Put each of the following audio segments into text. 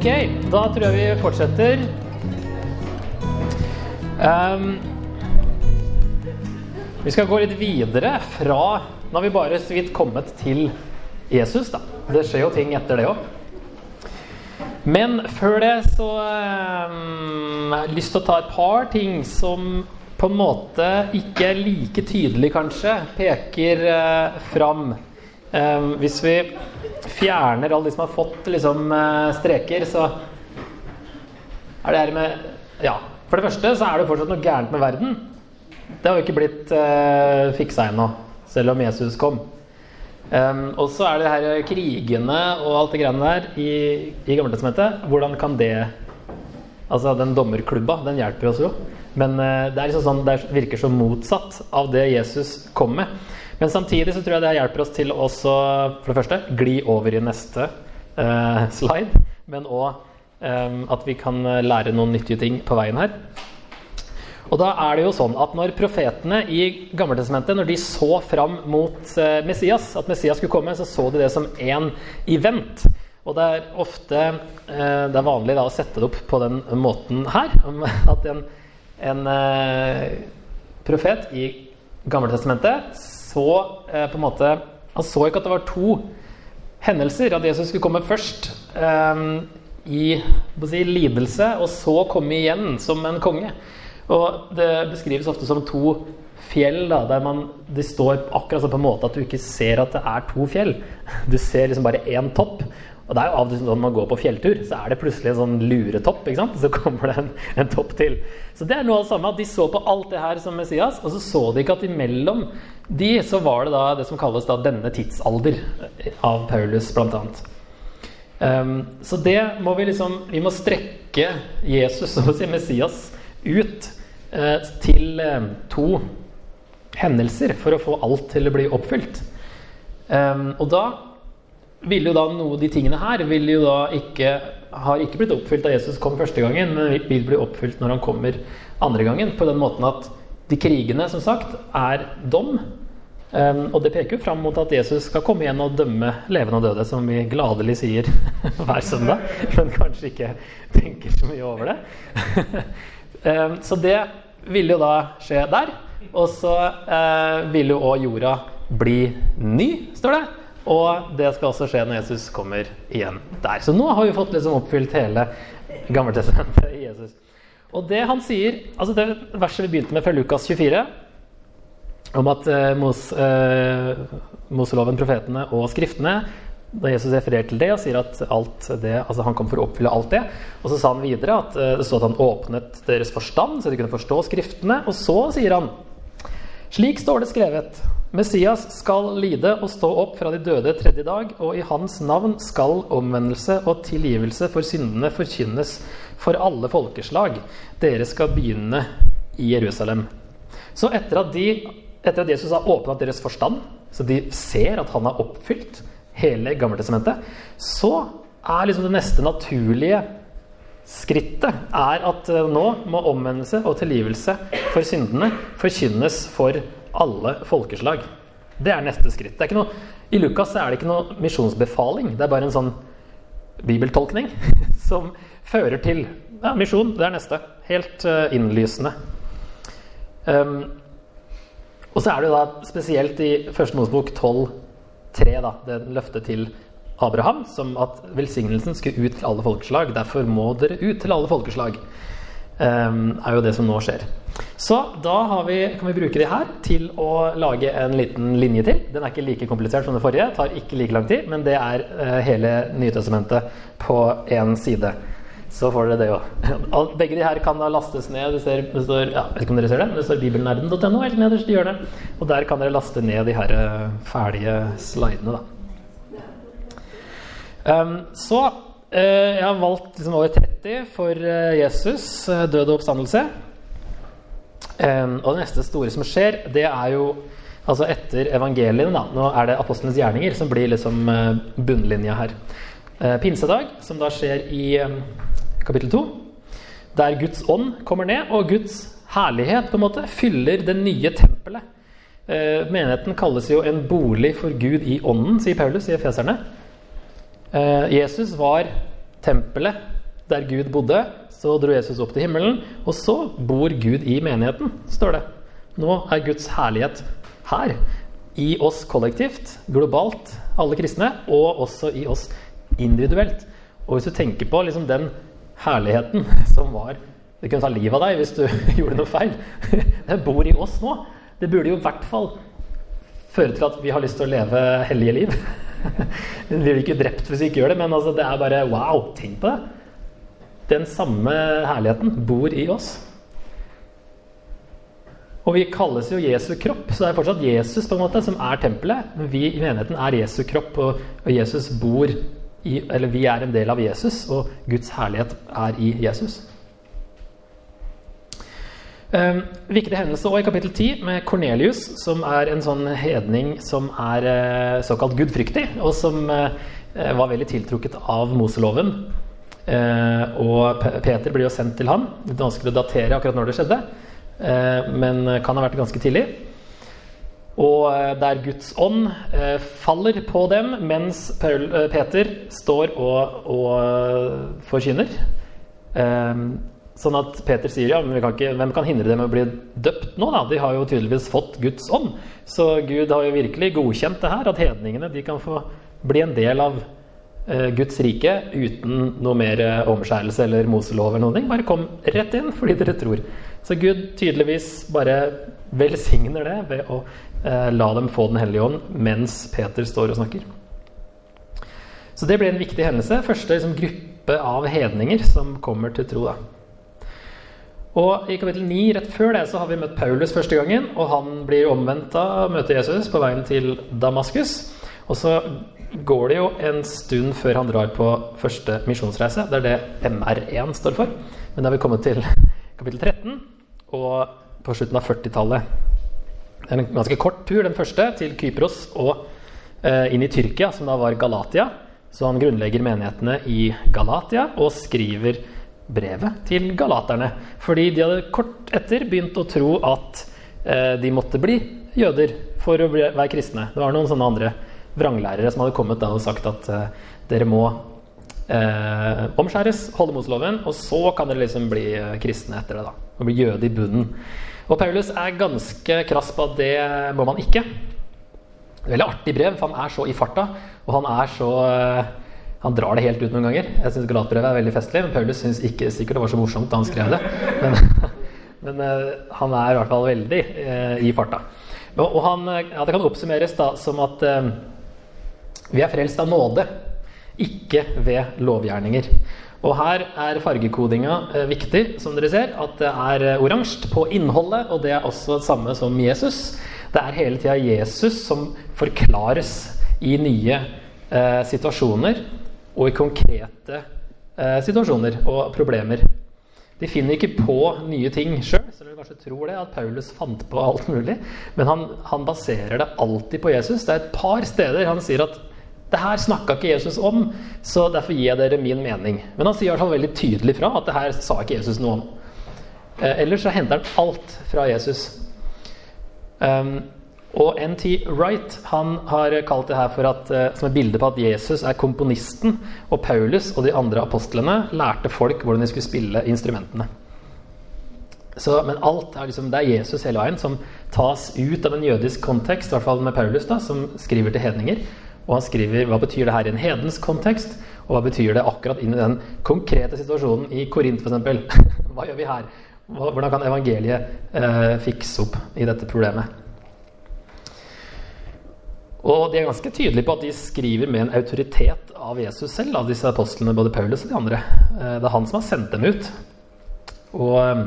Ok, da tror jeg vi fortsetter. Um, vi skal gå litt videre fra Nå har vi bare så vidt kommet til Jesus, da. Det skjer jo ting etter det òg. Men før det så ehm, har jeg lyst til å ta et par ting som på en måte ikke er like tydelig, kanskje, peker uh, fram. Ehm, hvis vi fjerner alle de som har fått liksom, eh, streker, så er det her med Ja, for det første så er det fortsatt noe gærent med verden. Det har jo ikke blitt eh, fiksa ennå, selv om Jesus kom. Um, og så er det her krigene og alt det greiene der i, i Gammeltestamentet. Hvordan kan det Altså, den dommerklubba, den hjelper oss jo. Men uh, det er liksom sånn, det virker så motsatt av det Jesus kom med. Men samtidig så tror jeg det hjelper oss til å for det første, gli over i neste uh, slide. Men òg um, at vi kan lære noen nyttige ting på veien her. Og da er det jo sånn at når profetene i Gammeltestamentet når de så fram mot Messias, at Messias skulle komme, så så de det som én event. Og det er ofte det er vanlig da, å sette det opp på den måten her. At en, en uh, profet i Gammeltestamentet så på en måte Han så ikke at det var to hendelser. At Jesus skulle komme først i si, lidelse, og så komme igjen som en konge. Og det beskrives ofte som to fjell, da, der man, de står akkurat sånn på en måte at du ikke ser at det er to fjell. Du ser liksom bare én topp. Og det er jo av og til sånn når man går på fjelltur, så er det plutselig en sånn luretopp. ikke sant? Så kommer det en, en, topp til. Så det er noe av det samme. at De så på alt det her som Messias, og så så de ikke at imellom de så var det da det som kalles da denne tidsalder av Paulus, blant annet. Um, så det må vi liksom Vi må strekke Jesus, så å si Messias, ut uh, til uh, to hendelser for å få alt til å bli oppfylt. Um, og da vil jo da noe av de tingene her vil jo da ikke har ikke blitt oppfylt da Jesus kom første gangen, men vil bli oppfylt når han kommer andre gangen. På den måten at de krigene, som sagt, er dom. Um, og det peker jo fram mot at Jesus skal komme igjen og dømme levende og døde, som vi gladelig sier hver søndag, men kanskje ikke tenker så mye over det. um, så det vil jo da skje der. Og så uh, vil jo òg jorda bli ny, står det. Og det skal også skje når Jesus kommer igjen der. Så nå har vi fått liksom oppfylt hele Gammeltestamentet i Jesus. Og det han sier altså Det verset vi begynte med fra Lukas 24 om at eh, Mos, eh, Moseloven, profetene og skriftene da Jesus refererer til det og sier at det, altså han kom for å oppfylle alt det. Og så sa han videre at eh, det stod at han åpnet deres forstand, så de kunne forstå Skriftene. Og så sier han slik står det skrevet. Messias skal lide og stå opp fra de døde tredje dag, og i hans navn skal omvendelse og tilgivelse for syndene forkynnes for alle folkeslag. Dere skal begynne i Jerusalem. Så etter at de etter at Jesus har åpna deres forstand, så de ser at han har oppfylt hele Gammeltestamentet, så er liksom det neste naturlige skrittet er at eh, nå må omvendelse og tilgivelse for syndene forkynnes for alle folkeslag. Det er neste skritt. Er noe, I Lukas er det ikke noe misjonsbefaling. Det er bare en sånn bibeltolkning som fører til ja, misjon. Det er neste. Helt uh, innlysende. Um, og så er det jo da spesielt i Første Mosebok 12.3, da, det løftet til Abraham, som at velsignelsen skulle ut til alle folkeslag. Derfor må dere ut til alle folkeslag. Um, er jo det som nå skjer. Så da vi, kan vi bruke det her til å lage en liten linje til. Den er ikke like komplisert som det forrige, tar ikke like lang tid, men det er uh, hele Nytestamentet på én side så får dere det òg. Begge de her kan da lastes ned. Det, ser, det står ja, vet ikke om dere ser det, det står bibelnerden.no helt nederst i hjørnet. Og der kan dere laste ned de her eh, ferdige slidene, da. Um, så jeg har valgt liksom over 30 for uh, Jesus, uh, død og oppstandelse. Og det neste store som skjer, det er jo altså etter evangeliene. da, Nå er det apostlenes gjerninger som blir liksom bunnlinja her. Pinsedag, som da skjer i kapittel 2, der Guds ånd kommer ned, og Guds herlighet på en måte fyller det nye tempelet. Eh, menigheten kalles jo en bolig for Gud i ånden, sier Paulus i Efeserne. Eh, Jesus var tempelet der Gud bodde. Så dro Jesus opp til himmelen, og så bor Gud i menigheten, står det. Nå er Guds herlighet her. I oss kollektivt, globalt, alle kristne, og også i oss individuelt. Og hvis du tenker på liksom den herligheten som var Det kunne ta livet av deg hvis du gjorde noe feil. Den bor i oss nå. Det burde jo i hvert fall føre til at vi har lyst til å leve hellige liv. Vi blir ikke drept hvis vi ikke gjør det, men altså, det er bare wow. Tenk på det. Den samme herligheten bor i oss. Og vi kalles jo Jesu kropp, så det er fortsatt Jesus på en måte som er tempelet. Men vi i menigheten er Jesu kropp, og, og Jesus bor i Eller vi er en del av Jesus, og Guds herlighet er i Jesus. Um, viktig hendelse også i kapittel 10 med Kornelius, som er en sånn hedning som er uh, såkalt gudfryktig, og som uh, var veldig tiltrukket av Moseloven. Uh, og Peter blir jo sendt til han. Er vanskelig å datere akkurat når det skjedde, men kan ha vært ganske tidlig. Og der Guds ånd faller på dem mens Peter står og, og forkynner. Sånn at Peter sier ja, men ikke, hvem kan hindre dem å bli døpt nå? da? De har jo tydeligvis fått Guds ånd. Så Gud har jo virkelig godkjent det her, at hedningene de kan få bli en del av eh, Guds rike uten noe mer eh, omskjærelse eller Moselov eller noe. Bare kom rett inn fordi dere tror. Så Gud tydeligvis bare velsigner det ved å eh, la dem få Den hellige ånd mens Peter står og snakker. Så det ble en viktig hendelse. Første liksom, gruppe av hedninger som kommer til tro. da. Og I kapittel 9 rett før det så har vi møtt Paulus første gangen. og Han blir omvendt av å møte Jesus på veien til Damaskus. Og så går det jo en stund før han drar på første misjonsreise. Det er det MR1 står for. Men da har vi kommet til kapittel 13 og på slutten av 40-tallet. Det er en ganske kort tur, den første, til Kypros og eh, inn i Tyrkia, som da var Galatia. Så han grunnlegger menighetene i Galatia og skriver brevet til galaterne. Fordi de hadde kort etter begynt å tro at eh, de måtte bli jøder for å bli, være kristne. Det var noen sånne andre vranglærere som hadde kommet da og sagt at eh, dere må eh, omskjæres, holde Moseloven, og så kan dere liksom bli eh, kristne etter det. da, Og bli jøde i bunnen. Og Paulus er ganske krass på at det må man ikke. Veldig artig brev, for han er så i farta, og han er så eh, han drar det helt ut noen ganger. Jeg syns Galatbrevet er veldig festlig, men Paulus syns ikke sikkert det var så morsomt da han skrev det. Men, men uh, han er i hvert fall veldig uh, i farta. Og, og han, ja, Det kan oppsummeres da som at uh, vi er frelst av nåde, ikke ved lovgjerninger. Og her er fargekodinga viktig, som dere ser. At det er oransje på innholdet, og det er også det samme som Jesus. Det er hele tida Jesus som forklares i nye situasjoner og i konkrete eh, situasjoner og problemer. De finner ikke på nye ting sjøl, så dere kanskje tror det, at Paulus fant på alt mulig. Men han, han, baserer det alltid på Jesus. Det er et par steder han sier at det her snakka ikke Jesus om, så derfor gir jeg dere min mening. Men han sier i hvert fall veldig tydelig fra at det her sa ikke Jesus noe om. Eh, ellers så henter han alt fra Jesus. Um, og NT Wright han har kalt det her at, eh, som et bilde på at Jesus er komponisten, og Paulus og de andre apostlene lærte folk hvordan de skulle spille instrumentene. Så, men alt er liksom, det er Jesus hele veien som tas ut av en jødisk kontekst, i hvert fall med Paulus, da, som skriver til hedninger. Og han skriver hva betyr det her i en hedensk kontekst, og hva betyr det akkurat inn i den konkrete situasjonen i Korint f.eks. hva gjør vi her? Hvordan kan evangeliet eh, fikse opp i dette problemet? Og de er ganske tydelige på at de skriver med en autoritet av Jesus selv, av disse apostlene, både Paulus og de andre. Eh, det er han som har sendt dem ut. Og eh,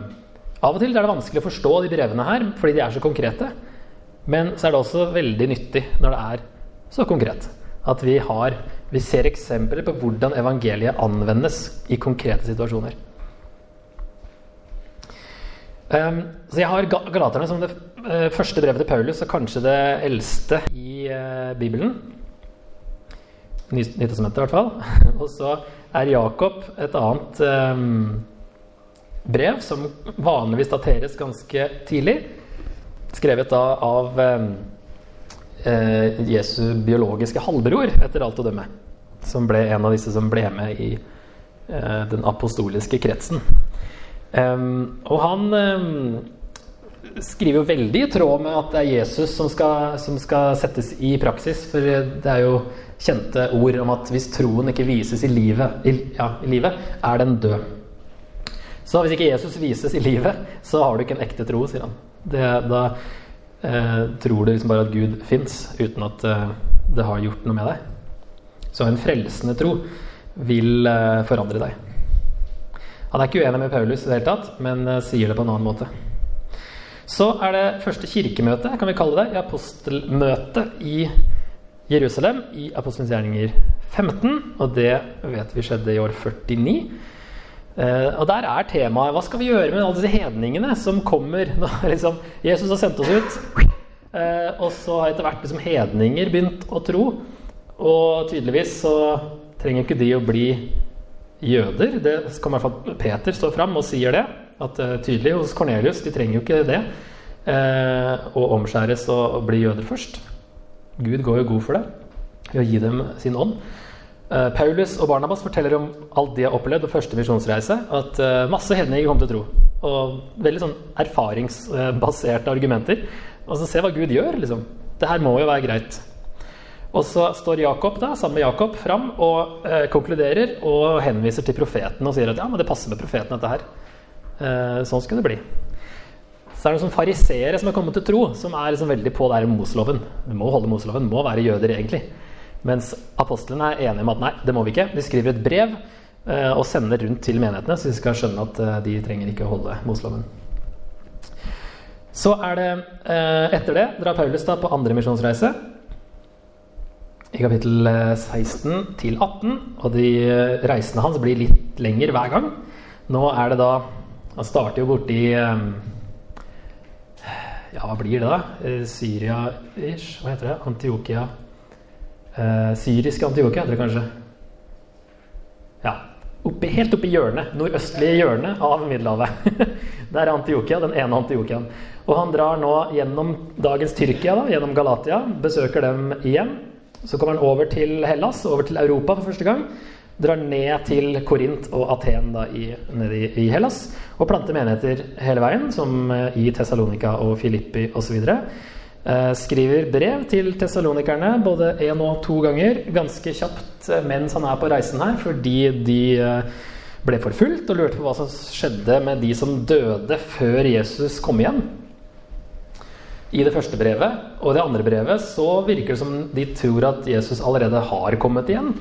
av og til er det vanskelig å forstå de brevene her, fordi de er så konkrete. Men så er det også veldig nyttig når det er så konkret. At vi, har, vi ser eksempler på hvordan evangeliet anvendes i konkrete situasjoner. Um, så jeg har Galaterne som det første brevet til Paulus, og kanskje det eldste i uh, Bibelen. Nytestamentet, i hvert fall. og så er Jakob et annet eh, brev som vanligvis dateres ganske tidlig. Skrevet da av um, uh, Jesu biologiske halvbror, etter alt å dømme. Som ble en av disse som ble med i eh, den apostoliske kretsen. Og han skriver jo veldig i tråd med at det er Jesus som skal, som skal, settes i praksis. For det er jo kjente ord om at hvis troen ikke vises i livet, i, ja, i livet er den død. Så hvis ikke Jesus vises i livet, så har du ikke en ekte tro, sier han. Det, da eh, tror du liksom bare at Gud fins, uten at eh, det har gjort noe med deg. Så en frelsende tro vil eh, forandre deg. Han er ikke uenig med Paulus i det hele tatt, men eh, sier det på en annen måte. Så er det første kirkemøte, kan vi kalle det, i apostelmøtet i Jerusalem i Apostelens gjerninger 15. Og det vet vi skjedde i år 49. Uh, og der er temaet hva skal vi gjøre med alle disse hedningene som kommer når liksom, Jesus har sendt oss ut. uh, og så har etter hvert liksom, hedninger begynt å tro. Og tydeligvis så trenger ikke de å bli jøder. Det kommer i hvert fall Peter står fram og sier det. At uh, tydelig hos Kornelius, de trenger jo ikke det. Uh, å omskjæres og, bli jøder først. Gud går jo god for det ved å gi dem sin ånd. Uh, Paulus og Barnabas forteller om alt de har opplevd på første misjonsreise. At masse hedninger kom til å tro. Og veldig sånn erfaringsbaserte argumenter. Og så se hva Gud gjør, liksom. Det her må jo være greit. Og så står Jakob da, sammen med Jakob fram og eh, konkluderer og henviser til profeten og sier at ja, men det passer med profeten, dette her. Eh, sånn skulle det bli. Så er det noen fariseere som er kommet til tro, som er liksom veldig på der Moseloven. Vi må holde Moseloven, må være jøder egentlig. Mens apostlene er enige om at nei, det må vi ikke. De skriver et brev eh, og sender rundt til menighetene, så de skal skjønne at eh, de trenger ikke å holde Moseloven. Så er det eh, etter det drar Paulus da på andre misjonsreise. I kapittel 16 eh, til 18. Og de eh, reisene hans blir litt lengre hver gang. Nå er det da han starter jo borti eh, Ja, hva blir det, da? Eh, Syria-ish? Hva heter det? Antiokia eh, Syriske Antiokia heter det kanskje. Ja. Oppe, helt oppi hjørnet, nordøstlige hjørnet av Middelhavet. Der er Antiokia, den ene Antiokiaen. Og han drar nå gjennom dagens Tyrkia, da, gjennom Galatia, besøker dem igjen. Så kommer han over til Hellas, over til Europa for første gang drar ned til Korint og Aten da, i, nede i, Hellas og planter menigheter hele veien, som eh, i Tessalonika og Filippi osv. Eh, skriver brev til tessalonikerne både én og to ganger ganske kjapt eh, mens han er på reisen her, fordi de eh, ble forfulgt og lurte på hva som skjedde med de som døde før Jesus kom igjen. I det første brevet og det andre brevet så virker det som de tror at Jesus allerede har kommet igjen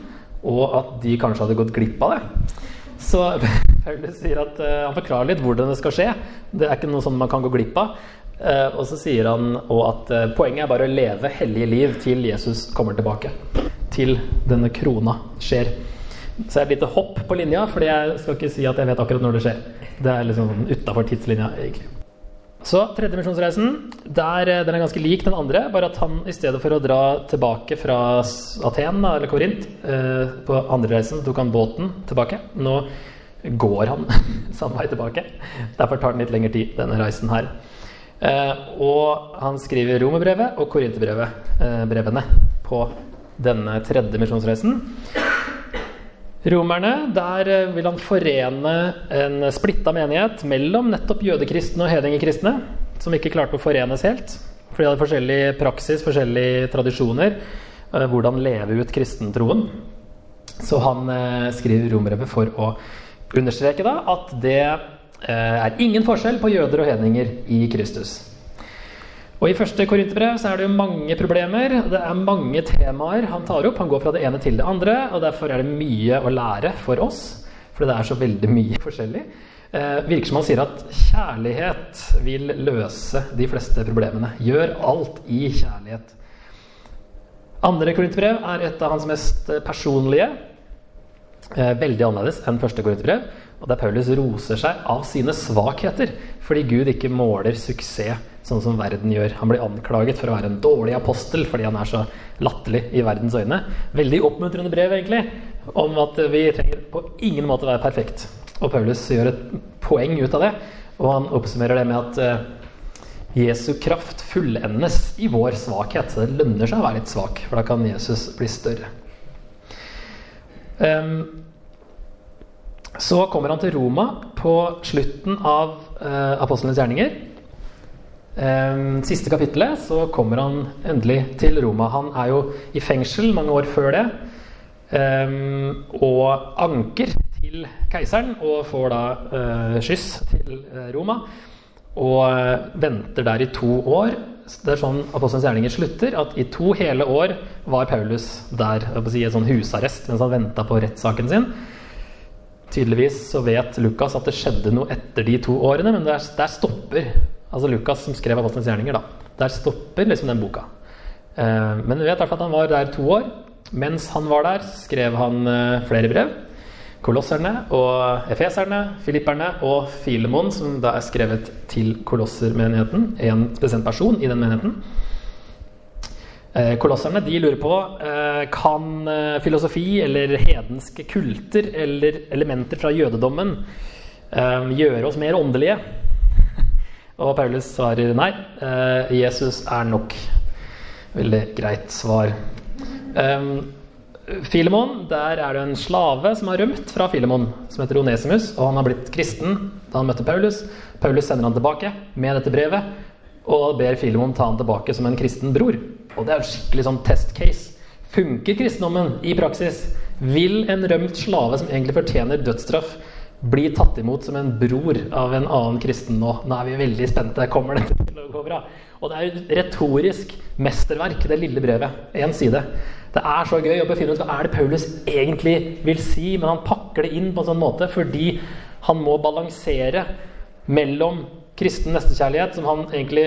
og at de kanskje hadde gått glipp av det. Så Paulus sier at uh, han forklarer litt hvordan det skal skje. Det er ikke noe sånn man kan gå glipp av. Uh, og så sier han òg at uh, poenget er bare å leve hellige liv til Jesus kommer tilbake. Til denne krona skjer. Så jeg er et lite hopp på linja, for jeg skal ikke si at jeg vet akkurat når det skjer. Det er liksom utafor tidslinja, egentlig. Så tredje misjonsreisen der, eh, den er ganske lik den andre, bare at han i stedet for å dra tilbake fra Aten eller Korint eh, på andre reisen tok han båten tilbake. Nå går han samme vei tilbake. Derfor tar den litt lengre tid, denne reisen her. Eh, og han skriver romerbrevet og korinterbrevet eh, på denne tredje misjonsreisen. Romerne, der eh, vil han forene en splitta menighet mellom nettopp jødekristne og hedningekristne, som ikke klarte å forenes helt. For de hadde forskjellig praksis, forskjellige tradisjoner. Eh, hvordan leve ut kristentroen. Så han eh, skriver romerbrevet for å understreke da, at det er ingen forskjell på jøder og hedninger i Kristus. Og I første Korinterbrev så er det jo mange problemer. Det er mange temaer han tar opp. Han går fra det ene til det andre, og derfor er det mye å lære for oss. For det er så veldig mye forskjellig. Eh, virker som han sier at kjærlighet vil løse de fleste problemene. Gjør alt i kjærlighet. Andre korinterbrev er et av hans mest personlige. Eh, veldig annerledes enn første korinterbrev. Og der Paulus roser seg av sine svakheter, fordi Gud ikke måler suksess sånn som verden gjør. Han blir anklaget for å være en dårlig apostel fordi han er så latterlig i verdens øyne. Veldig oppmuntrende brev, egentlig, om at vi trenger på ingen måte være perfekt. Og Paulus gjør et poeng ut av det, og han oppsummerer det med at uh, Jesu kraft fullendes i vår svakhet. Så det lønner seg å være litt svak, for da kan Jesus bli større. Um, Så kommer han til Roma på slutten av uh, apostlenes gjerninger. Eh, siste kapittelet så kommer han endelig til Roma. Han er jo i fengsel mange år før det. Eh, og anker til keiseren og får da eh, skyss til eh, Roma. Og eh, venter der i to år. Det er sånn Apostelens gjerninger slutter, at i to hele år var Paulus der si, en sånn husarrest mens han venta på rettssaken sin. Tydeligvis så vet Lukas at det skjedde noe etter de to årene, men der, der stopper altså Lukas som skrev Apostlenes gjerninger. da, Der stopper liksom den boka. Eh, men vi vet at han var der to år. Mens han var der, skrev han eh, flere brev. Kolosserne og efeserne, filipperne og Filemon, som da er skrevet til kolossermenigheten. En spesiell person i den menigheten. Eh, kolosserne de lurer på kan filosofi eller hedenske kulter eller elementer fra jødedommen gjøre oss mer åndelige. Og Paulus svarer nei. Jesus er nok. Veldig greit svar. Filemon, der er det en slave som har rømt fra Filemon, som heter Onesimus. Og han har blitt kristen da han møtte Paulus. Paulus sender han tilbake med dette brevet og ber Filemon ta han tilbake som en kristen bror. Og det er jo skikkelig sånn test case. Funker kristendommen i praksis? Vil en rømt slave som egentlig fortjener dødsstraff, bli tatt imot som en bror av en annen kristen nå? Nå er vi veldig spente. Kommer dette til å gå bra? Og det er et retorisk mesterverk, det lille brevet. Én side. Det er så gøy å befinne ut hva er det Paulus egentlig vil si, men han pakker det inn på en sånn måte fordi han må balansere mellom kristen nestekjærlighet, som han egentlig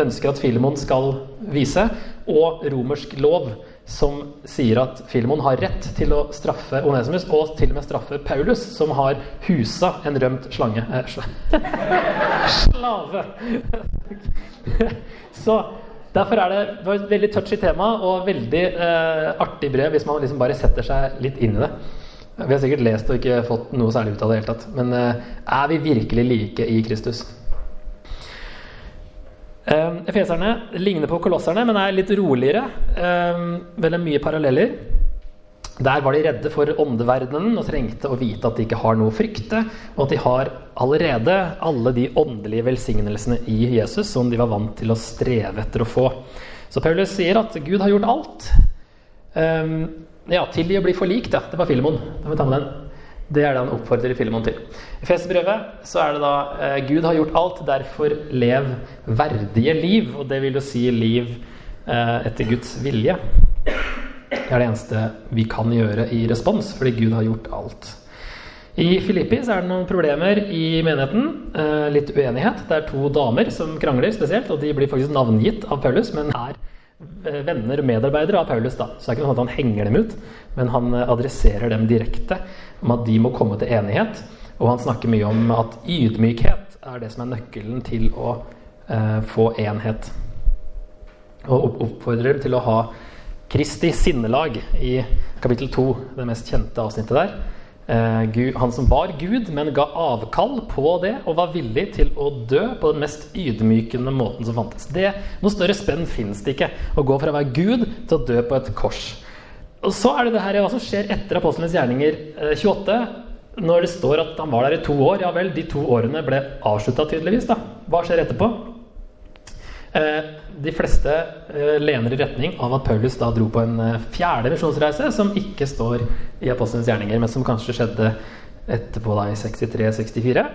ønsker at Filemon skal vise, og romersk lov, som sier at Filemon har rett til å straffe Onesimus, og til og med straffe Paulus, som har husa en rømt slange eh, Slave! Så Derfor er det, det et veldig touchy tema og veldig eh, artig brev hvis man liksom bare setter seg litt inn i det. Vi har sikkert lest og ikke fått noe særlig ut av det hele tatt. Men eh, er vi virkelig like i Kristus? Efeserne ligner på kolosserne, men er litt roligere. Eh, veldig mye paralleller. Der var de redde for åndeverdenen og trengte å vite at de ikke har noe å frykte, og at de har allerede alle de åndelige velsignelsene i Jesus som de var vant til å streve etter å få. Så Paulus sier at Gud har gjort alt. Um, ja, tilgi og bli forlikt, ja. Det var Filemon. Det, det er det han oppfordrer Filemon til. I Festbrevet så er det da eh, Gud har gjort alt, derfor lev verdige liv. Og det vil jo si liv eh, etter Guds vilje. Det er det eneste vi kan gjøre i respons, fordi Gud har gjort alt. I Filippi så er det noen problemer i menigheten. Eh, litt uenighet. Det er to damer som krangler spesielt, og de blir faktisk navngitt av Paulus, men er venner og medarbeidere av Paulus. da. Så det er ikke sånn at han henger dem ut, men han eh, adresserer dem direkte om at de må komme til enighet. Og han snakker mye om at ydmykhet er det som er nøkkelen til å eh, få enhet. Og oppfordrer dem til å ha Kristi sinnelag i kapittel 2, det mest kjente avsnittet der. Eh, han som var Gud, men ga avkall på det og var villig til å dø på den mest ydmykende måten som fantes. Det, noe større spenn fins det ikke. Å gå fra å være Gud til å dø på et kors. Og Så er det det her, hva som skjer etter apostlenes gjerninger 28. Eh, når det står at han var der i to år. Ja vel, de to årene ble avslutta tydeligvis. da. Hva skjer etterpå? Eh, de fleste eh, lener i retning av at Paulus da dro på en eh, fjerde misjonsreise, som ikke står i apostlenes gjerninger, men som kanskje skjedde etterpå da i 63-64.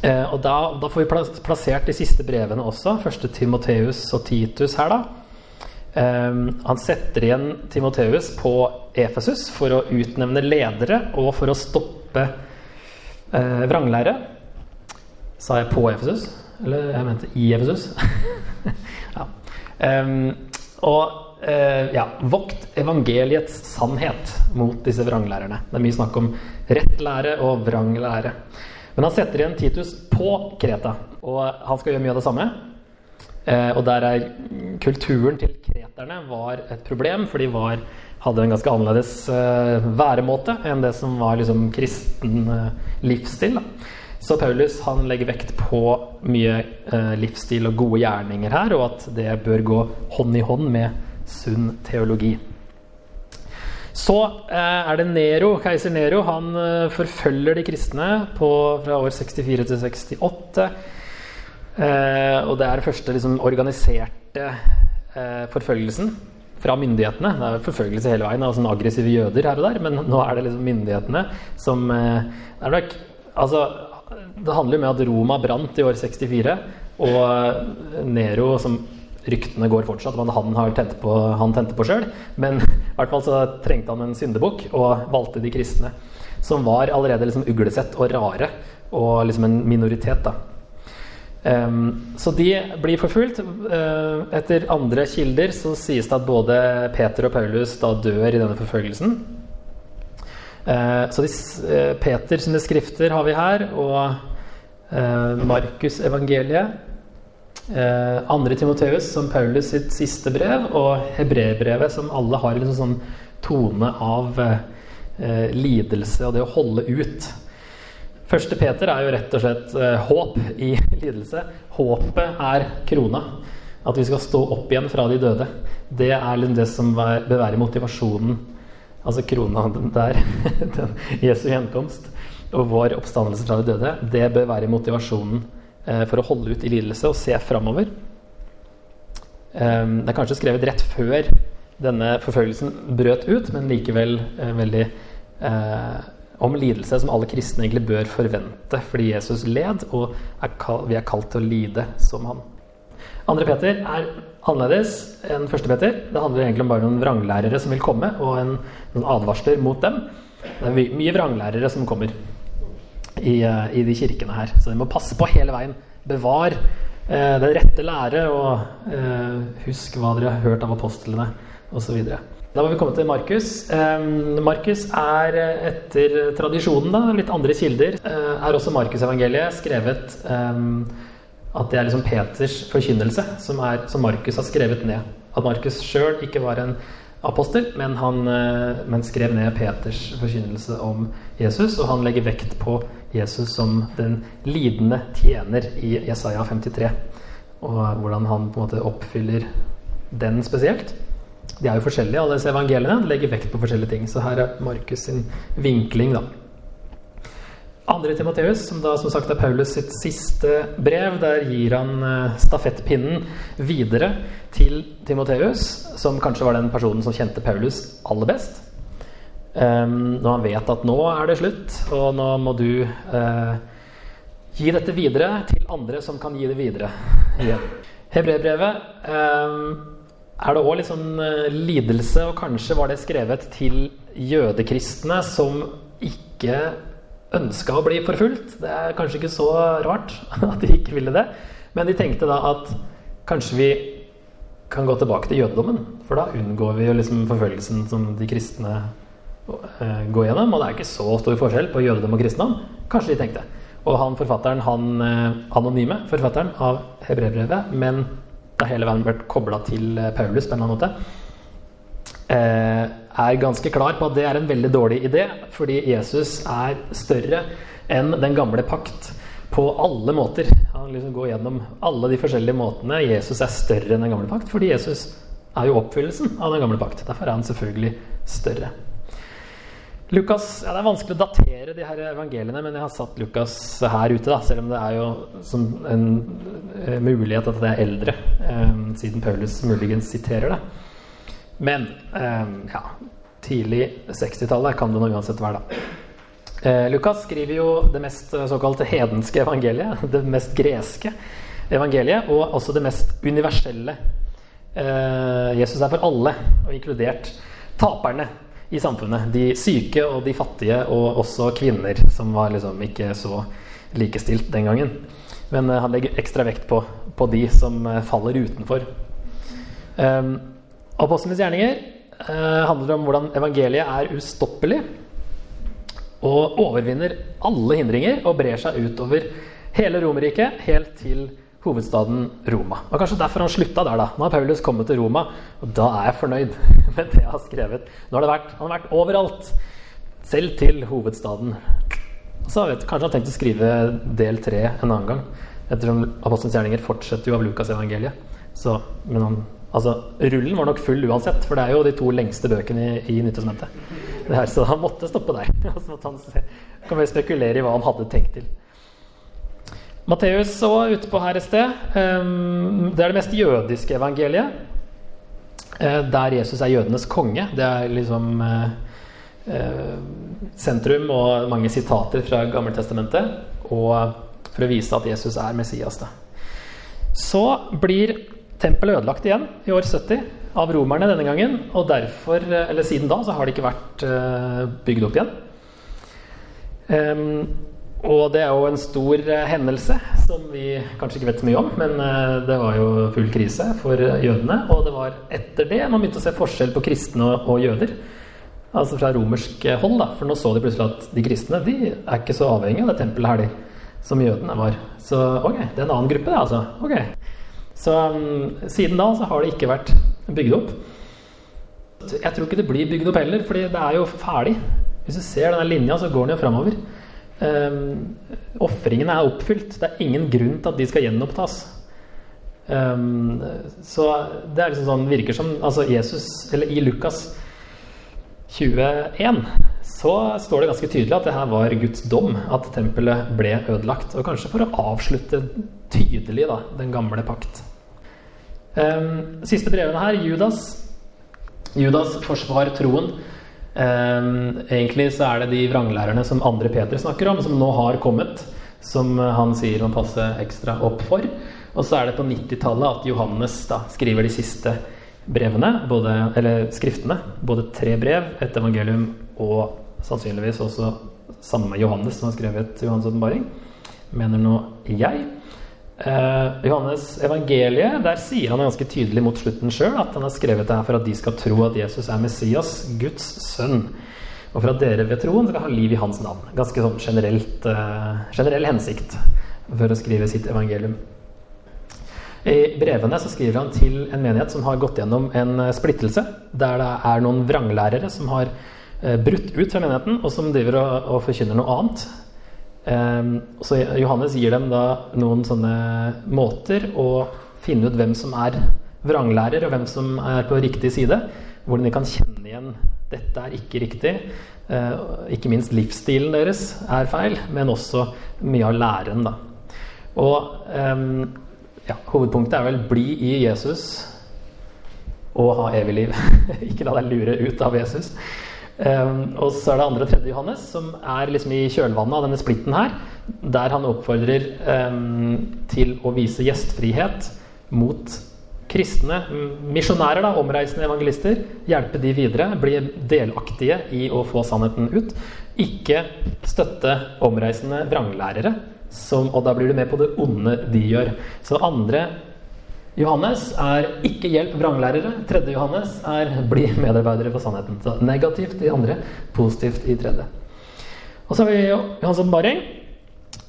Og da, da, får vi plassert de siste brevene også. Første Timoteus og Titus her, da. Han setter igjen Timoteus på Efesus for å utnevne ledere og for å stoppe vranglære. Sa jeg på Efesus? Eller jeg mente i Efesus. ja. Um, og uh, ja, vokt evangeliets sannhet mot disse vranglærerne. Det er mye snakk om rett lære og vranglære. Men han setter igjen Titus på Kreta, og han skal gjøre mye av det samme. Uh, og der er kulturen til kreterne var et problem, for de var, hadde en ganske annerledes uh, væremåte enn det som var liksom, kristen livsstil. Da. Så Paulus han legger vekt på mye eh, livsstil og gode gjerninger her, og at det bør gå hånd i hånd med sunn teologi. Så eh, er det Nero, keiser Nero. Han eh, forfølger de kristne på, fra år 64 til 68. Eh, og det er den første liksom, organiserte eh, forfølgelsen fra myndighetene. Det er forfølgelse hele veien av sånne aggressive jøder her og der, men nå er det liksom myndighetene som eh, det, er nok, altså, det handler jo med at Roma brant i år 64, og eh, Nero som ryktene går fortsatt om han, har tent på, han på sjøl. Men i hvert fall så trengte han en syndebukk og valgte de kristne. Som var allerede liksom uglesett og rare, og liksom en minoritet. da. Um, så de blir forfulgt. Uh, etter andre kilder så sies det at både Peter og Paulus da dør i denne forfølgelsen. Uh, så de, uh, Peter sine skrifter har vi her, og Markus evangeliet. andre Timoteus som Paulus sitt siste brev, og Hebrebrevet som alle har en sånn tone av lidelse og det å holde ut. Første Peter er jo rett og slett eh, håp i lidelse. Håpet er krona. At vi skal stå opp igjen fra de døde. Det er liksom det som bør være motivasjonen. Altså krona der, den Jesu gjenkomst og vår oppstandelse fra de døde, det bør være motivasjonen eh, for å holde ut i lidelse og se framover. Um, det er kanskje skrevet rett før denne forfølgelsen brøt ut, men likevel eh, veldig eh, om lidelse som alle kristne egentlig bør forvente fordi Jesus led, og er kalt, vi er kalt til å lide som han. Andre Peter er annerledes enn første Peter. Det handler egentlig om bare noen vranglærere som vil komme, og en, noen advarsler mot dem. Det er mye vranglærere som kommer i, uh, i, de kirkene her, så de må passe på hele veien. Bevar uh, den rette lære, og uh, husk hva dere har hørt av apostlene, osv. Da må vi komme til Markus. Markus er eh, etter tradisjonen, da, litt andre kilder, eh, er også Markusevangeliet skrevet at det er liksom Peters forkynnelse som, som Markus har skrevet ned. At Markus sjøl ikke var en apostel, men han eh, men skrev ned Peters forkynnelse om Jesus. Og han legger vekt på Jesus som den lidende tjener i Jesaja 53. Og hvordan han på en måte oppfyller den spesielt. De er jo forskjellige, alle disse evangeliene. legger vekt på forskjellige ting. Så her er Markus sin vinkling, da. Andre Timoteus, som da som sagt er Paulus sitt siste brev, der gir han uh, stafettpinnen videre til Timoteus, som kanskje var den personen som kjente Paulus aller best. Um, når han vet at nå er det slutt, og nå må du uh, gi dette videre til andre som kan gi det videre. Yeah. Hebreerbrevet um, er det òg litt sånn uh, lidelse, og kanskje var det skrevet til jødekristne som ikke ønska å bli forfulgt. Det er kanskje ikke så rart at de ikke ville det. Men de tenkte da at kanskje vi kan gå tilbake til jødedommen. For da unngår vi jo liksom forfølgelsen som de kristne uh, går gjennom. Og det er ikke så stor forskjell på jødedom og kristendom. Kanskje de tenkte. Og han forfatteren, han uh, anonyme forfatteren av hebreerbrevet, men har hele veien vært kobla til eh, Paulus på en eller annen måte, eh, er ganske klar på at det er en veldig dårlig idé, fordi Jesus er større enn den gamle pakt på alle måter. Han liksom går gjennom alle de forskjellige måtene. Jesus er større enn den gamle pakt, fordi Jesus er jo oppfyllelsen av den gamle pakt. Derfor er han selvfølgelig større. Lukas, ja, Det er vanskelig å datere de her evangeliene, men jeg har satt Lukas her ute. da, Selv om det er jo en uh, mulighet at det er eldre, eh, siden Paulus muligens siterer det. Men um, ja, tidlig 60-tallet kan det nå uansett være, da. Uh, Lukas skriver jo det mest såkalte hedenske evangeliet, det mest greske evangeliet, og også det mest universelle. Uh, Jesus er for alle, og inkludert taperne i samfunnet. De syke og de fattige, og også kvinner, som var liksom ikke så likestilt den gangen. Men han legger ekstra vekt på, på de som faller utenfor. Um, Apostlenes gjerninger eh, handler om hvordan evangeliet er ustoppelig og overvinner alle hindringer og brer seg utover hele Romerriket, helt til hovedstaden Roma. Og kanskje derfor han slutta der. da. Nå har Paulus kommet til Roma, og da er jeg fornøyd med det jeg har skrevet. Nå har det vært, Han har vært overalt, selv til hovedstaden. Så vet, Kanskje han har tenkt å skrive del tre en annen gang. Ettersom Apostelens gjerninger fortsetter jo av Lukas evangeliet. Så, men han Altså, Rullen var nok full uansett, for det er jo de to lengste bøkene i, i Nyttestamentet. Så han måtte stoppe der. Så måtte han se, kan vi spekulere i hva han hadde tenkt til. Matteus òg utpå her et sted. Um, det er det mest jødiske evangeliet. Uh, der Jesus er jødenes konge. Det er liksom uh, uh, sentrum og mange sitater fra Gammeltestamentet. Og for å vise at Jesus er Messias. Da. Så blir tempelet ødelagt igjen i år 70 av romerne denne gangen. Og derfor, eller siden da, så har det ikke vært bygd opp igjen. Um, og det er jo en stor uh, hendelse som vi kanskje ikke vet så mye om, men det var jo full krise for jødene. Og det var etter det man begynte å se forskjell på kristne og jøder. Altså fra romersk hold, da. For nå så de plutselig at de kristne de er ikke så avhengige av det tempelet her, de, som jødene var. Så ok, det er en annen gruppe, det, altså. Ok. Så um, siden da så har det ikke vært bygd opp. Jeg tror ikke det blir bygd opp heller, fordi det er jo ferdig. Hvis du ser denne linja, så går den jo framover. Um, Ofringene er oppfylt. Det er ingen grunn til at de skal gjenopptas. Um, så det er liksom sånn virker som Altså Jesus, eller i Lukas 21 så står det ganske tydelig at det her var Guds dom, at tempelet ble ødelagt. Og kanskje for å avslutte tydelig da, den gamle pakt. Um, siste brevene her, Judas. Judas forsvar troen. Um, egentlig så er det de vranglærerne som andre Peter snakker om, som nå har kommet, som eh, han sier han passer ekstra opp for. Og så er det på 90-tallet at Johannes da skriver de siste brevene, både, eller skriftene. Både tre brev, et evangelium og sannsynligvis også samme Johannes som har skrevet Johans åpenbaring, mener nå jeg. Uh, Johannes evangeliet, der sier han ganske tydelig mot slutten sjøl at han har skrevet det her for at de skal tro at Jesus er Messias, Guds sønn. Og for at dere ved troen skal ha liv i hans navn. Ganske sånn generelt, eh, generell hensikt for å skrive sitt evangelium. I brevene så skriver han til en menighet som har gått gjennom en eh, splittelse, der det er noen vranglærere som har uh, brutt ut fra menigheten, og som driver og, og forkynner noe annet. Um, så Johannes gir dem da noen sånne måter å finne ut hvem som er vranglærer, og hvem som er på riktig side. Hvordan de kan kjenne igjen dette er ikke riktig. Uh, ikke minst livsstilen deres er feil, men også mye av læren. Da. Og um, ja, hovedpunktet er vel 'bli i Jesus' og ha evig liv. ikke la deg lure ut av Jesus. Um, og så er det andre tredje Johannes, som er liksom i kjølvannet av denne splitten her, der han oppfordrer um, til å vise gjestfrihet mot kristne misjonærer, da, omreisende evangelister. Hjelpe de videre, bli delaktige i å få sannheten ut. Ikke støtte omreisende vranglærere, som, og da blir du med på det onde de gjør. Så andre Johannes er 'ikke hjelp vranglærere'. Tredje Johannes er 'bli medarbeidere for sannheten'. Så negativt i andre, positivt i tredje. Og så har vi Johans åpenbaring.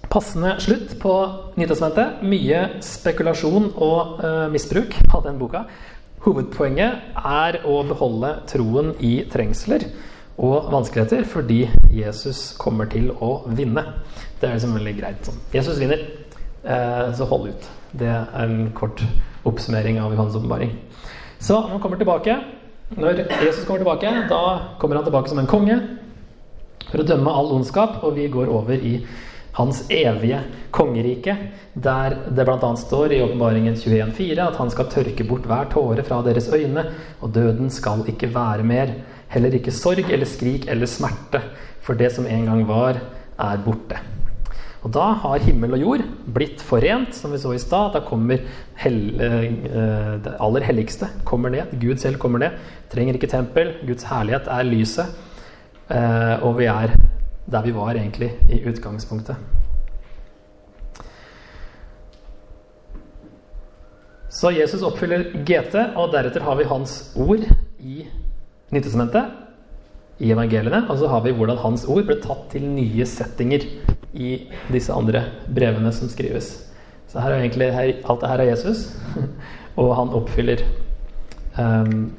Passende slutt på Nytestamentet. Mye spekulasjon og uh, misbruk av den boka. Hovedpoenget er å beholde troen i trengsler og vanskeligheter fordi Jesus kommer til å vinne. Det er liksom veldig greit. Sånn. Jesus vinner, så hold ut. Det er en kort oppsummering av Johans åpenbaring. Så når han kommer tilbake, når Jesus kommer tilbake, da kommer han tilbake som en konge for å dømme all ondskap, og vi går over i hans evige kongerike, der det bl.a. står i åpenbaringen 21,4 at han skal tørke bort hver tåre fra deres øyne, og døden skal ikke være mer. Heller ikke sorg eller skrik eller smerte, for det som en gang var, er borte. Og da har himmel og jord blitt forent, som vi så i stad. Da kommer hel, eh, det aller helligste kommer ned. Gud selv kommer ned. Trenger ikke tempel. Guds herlighet er lyset. Eh, og vi er der vi var egentlig i utgangspunktet. Så Jesus oppfyller GT, og deretter har vi hans ord i Nytestamentet, i evangeliene. Og så har vi hvordan hans ord ble tatt til nye settinger i disse andre brevene som skrives. Så her er egentlig her, alt det her er Jesus, og han oppfyller um,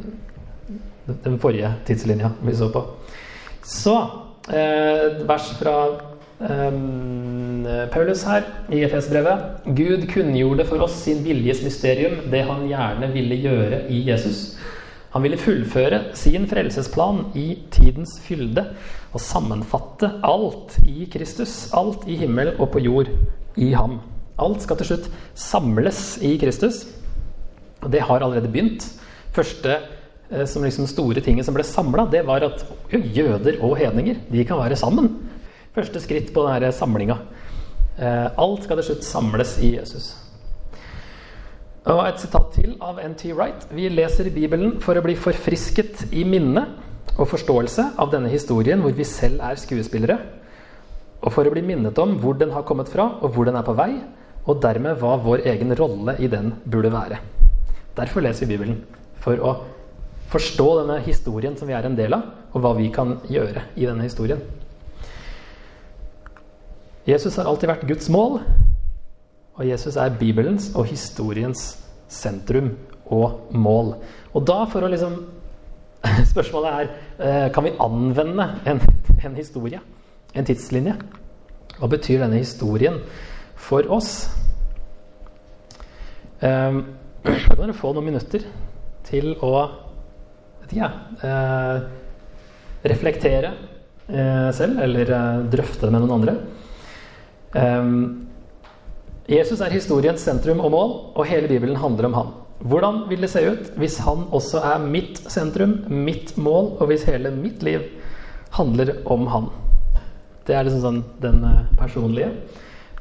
den forrige tidslinja vi så på. Så eh, vers fra um, Paulus her i Efes-brevet. Gud kunngjorde for oss sin viljes mysterium, det han gjerne ville gjøre i Jesus. Han ville fullføre sin frelsesplan i tidens fylde og sammenfatte alt i Kristus. Alt i himmel og på jord i ham. Alt skal til slutt samles i Kristus. Og det har allerede begynt. Første eh, som liksom store tinget som ble samla, det var at jøder og hedninger de kan være sammen. Første skritt på denne samlinga. Eh, alt skal til slutt samles i Jesus. Og et sitat til av N.T. Wright. Vi leser Bibelen for å bli forfrisket i minne og forståelse av denne historien hvor vi selv er skuespillere. Og for å bli minnet om hvor den har kommet fra, og hvor den er på vei, og dermed hva vår egen rolle i den burde være. Derfor leser vi Bibelen. For å forstå denne historien som vi er en del av, og hva vi kan gjøre i denne historien. Jesus har alltid vært Guds mål, og Jesus er Bibelens og historiens sentrum og mål. Og da, for å liksom Spørsmålet er eh, kan vi anvende en, en historie, en tidslinje. Hva betyr denne historien for oss? Da kan dere få noen minutter til å ikke, uh, reflektere uh, selv, eller drøfte det med noen andre. Jesus er historiens sentrum og mål, og hele Bibelen handler om han. Hvordan vil det se ut hvis han også er mitt sentrum, mitt mål, og hvis hele mitt liv handler om han? Det er liksom sånn den eh, personlige.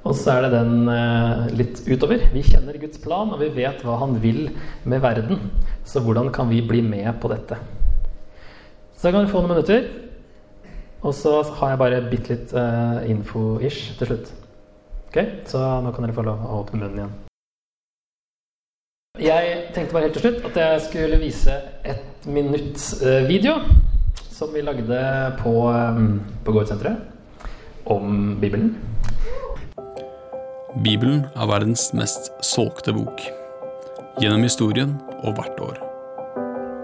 Og så er det den eh, litt utover. Vi kjenner Guds plan, og vi vet hva han vil med verden. Så hvordan kan vi bli med på dette? Så kan du få noen minutter. Og så har jeg bare bitte litt uh, info-ish til slutt. Ok, Så nå kan dere få lov å åpne munnen igjen. Jeg tenkte bare helt til slutt at jeg skulle vise et minutts eh, video som vi lagde på, eh, på Gårdsenteret om Bibelen. Bibelen er verdens mest solgte bok. Gjennom historien og hvert år.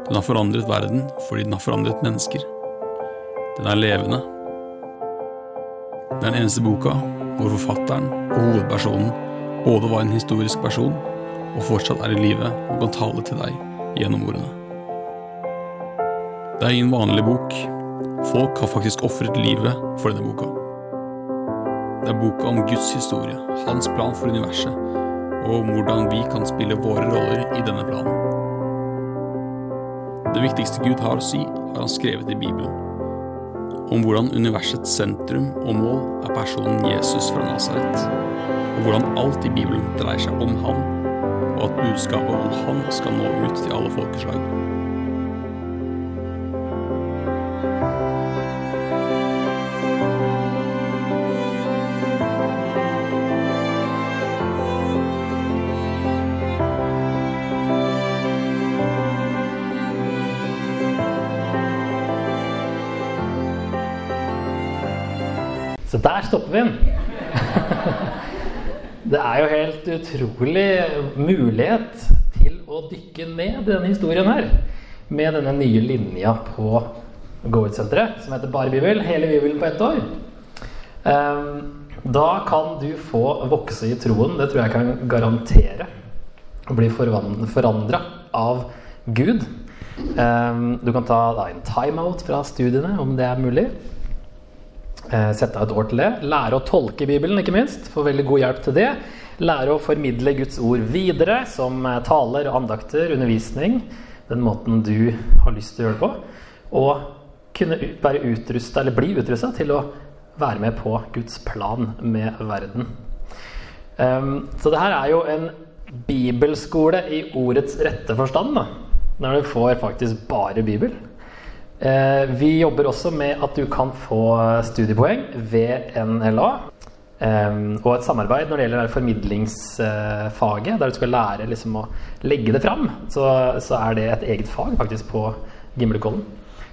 Den har forandret verden fordi den har forandret mennesker. Den er levende. Det er den eneste boka hvor forfatteren og hovedpersonen både var en historisk person og fortsatt er i live og kan tale til deg gjennom ordene. Det er ingen vanlig bok. Folk har faktisk ofret livet for denne boka. Det er boka om Guds historie, hans plan for universet, og om hvordan vi kan spille våre roller i denne planen. Det viktigste Gud har å si, har han skrevet i Bibelen om hvordan universets sentrum og mål er personen Jesus fra Nasaret, og hvordan alt i Bibelen dreier seg om han, og at budskapet om han skal nå ut til alle folkeslag. Så der stopper vi den. Det er jo helt utrolig mulighet til å dykke ned i denne historien her. Med denne nye linja på Go-Ut-senteret som heter Bare Bibel. Hele Bibelen på ett år. Ehm, da kan du få vokse i troen. Det tror jeg kan garantere. Å bli forandra av Gud. Ehm, du kan ta en timeout fra studiene om det er mulig. Eh, sette av et år til det. Lære å tolke Bibelen, ikke minst. Få veldig god hjelp til det. Lære å formidle Guds ord videre, som eh, taler, andakter, undervisning. Den måten du har lyst til å gjøre det på. Og kunne være utrusta, eller bli utrusta, til å være med på Guds plan med verden. Um, så det her er jo en bibelskole i ordets rette forstand. Da. Når du får faktisk bare Bibel. Eh, vi jobber også med at du kan få studiepoeng ved NLA. Eh, og et samarbeid når det gjelder formidlingsfaget, der du skal lære liksom å legge det fram. Så, så er det et eget fag faktisk på Gimlekollen.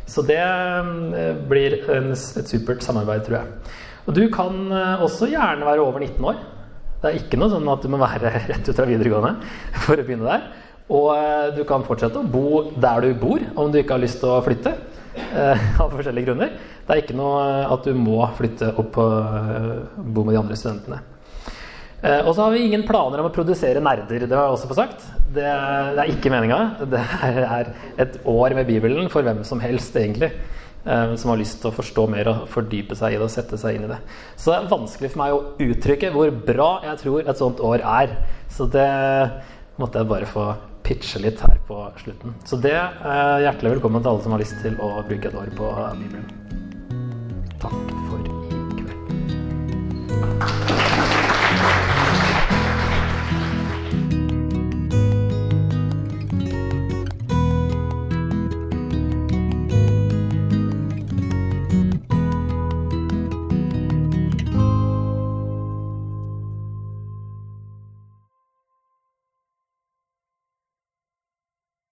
Så det eh, blir et supert samarbeid, tror jeg. Og du kan også gjerne være over 19 år. Det er ikke noe sånn at du må være rett ut fra videregående for å begynne der. Og du kan fortsette å bo der du bor, om du ikke har lyst til å flytte. Eh, av forskjellige grunner. Det er ikke noe at du må flytte opp og eh, bo med de andre studentene. Eh, og så har vi ingen planer om å produsere nerder. Det har jeg også fått sagt. Det, det er ikke meninga. Det er et år med Bibelen for hvem som helst, egentlig. Eh, som har lyst til å forstå mer og fordype seg i det og sette seg inn i det. Så det er vanskelig for meg å uttrykke hvor bra jeg tror et sånt år er. Så det måtte jeg bare få pitche litt her på slutten. Så det er hjertelig velkommen til alle som har lyst til å bruke et år på Bibelen. Takk for i kveld.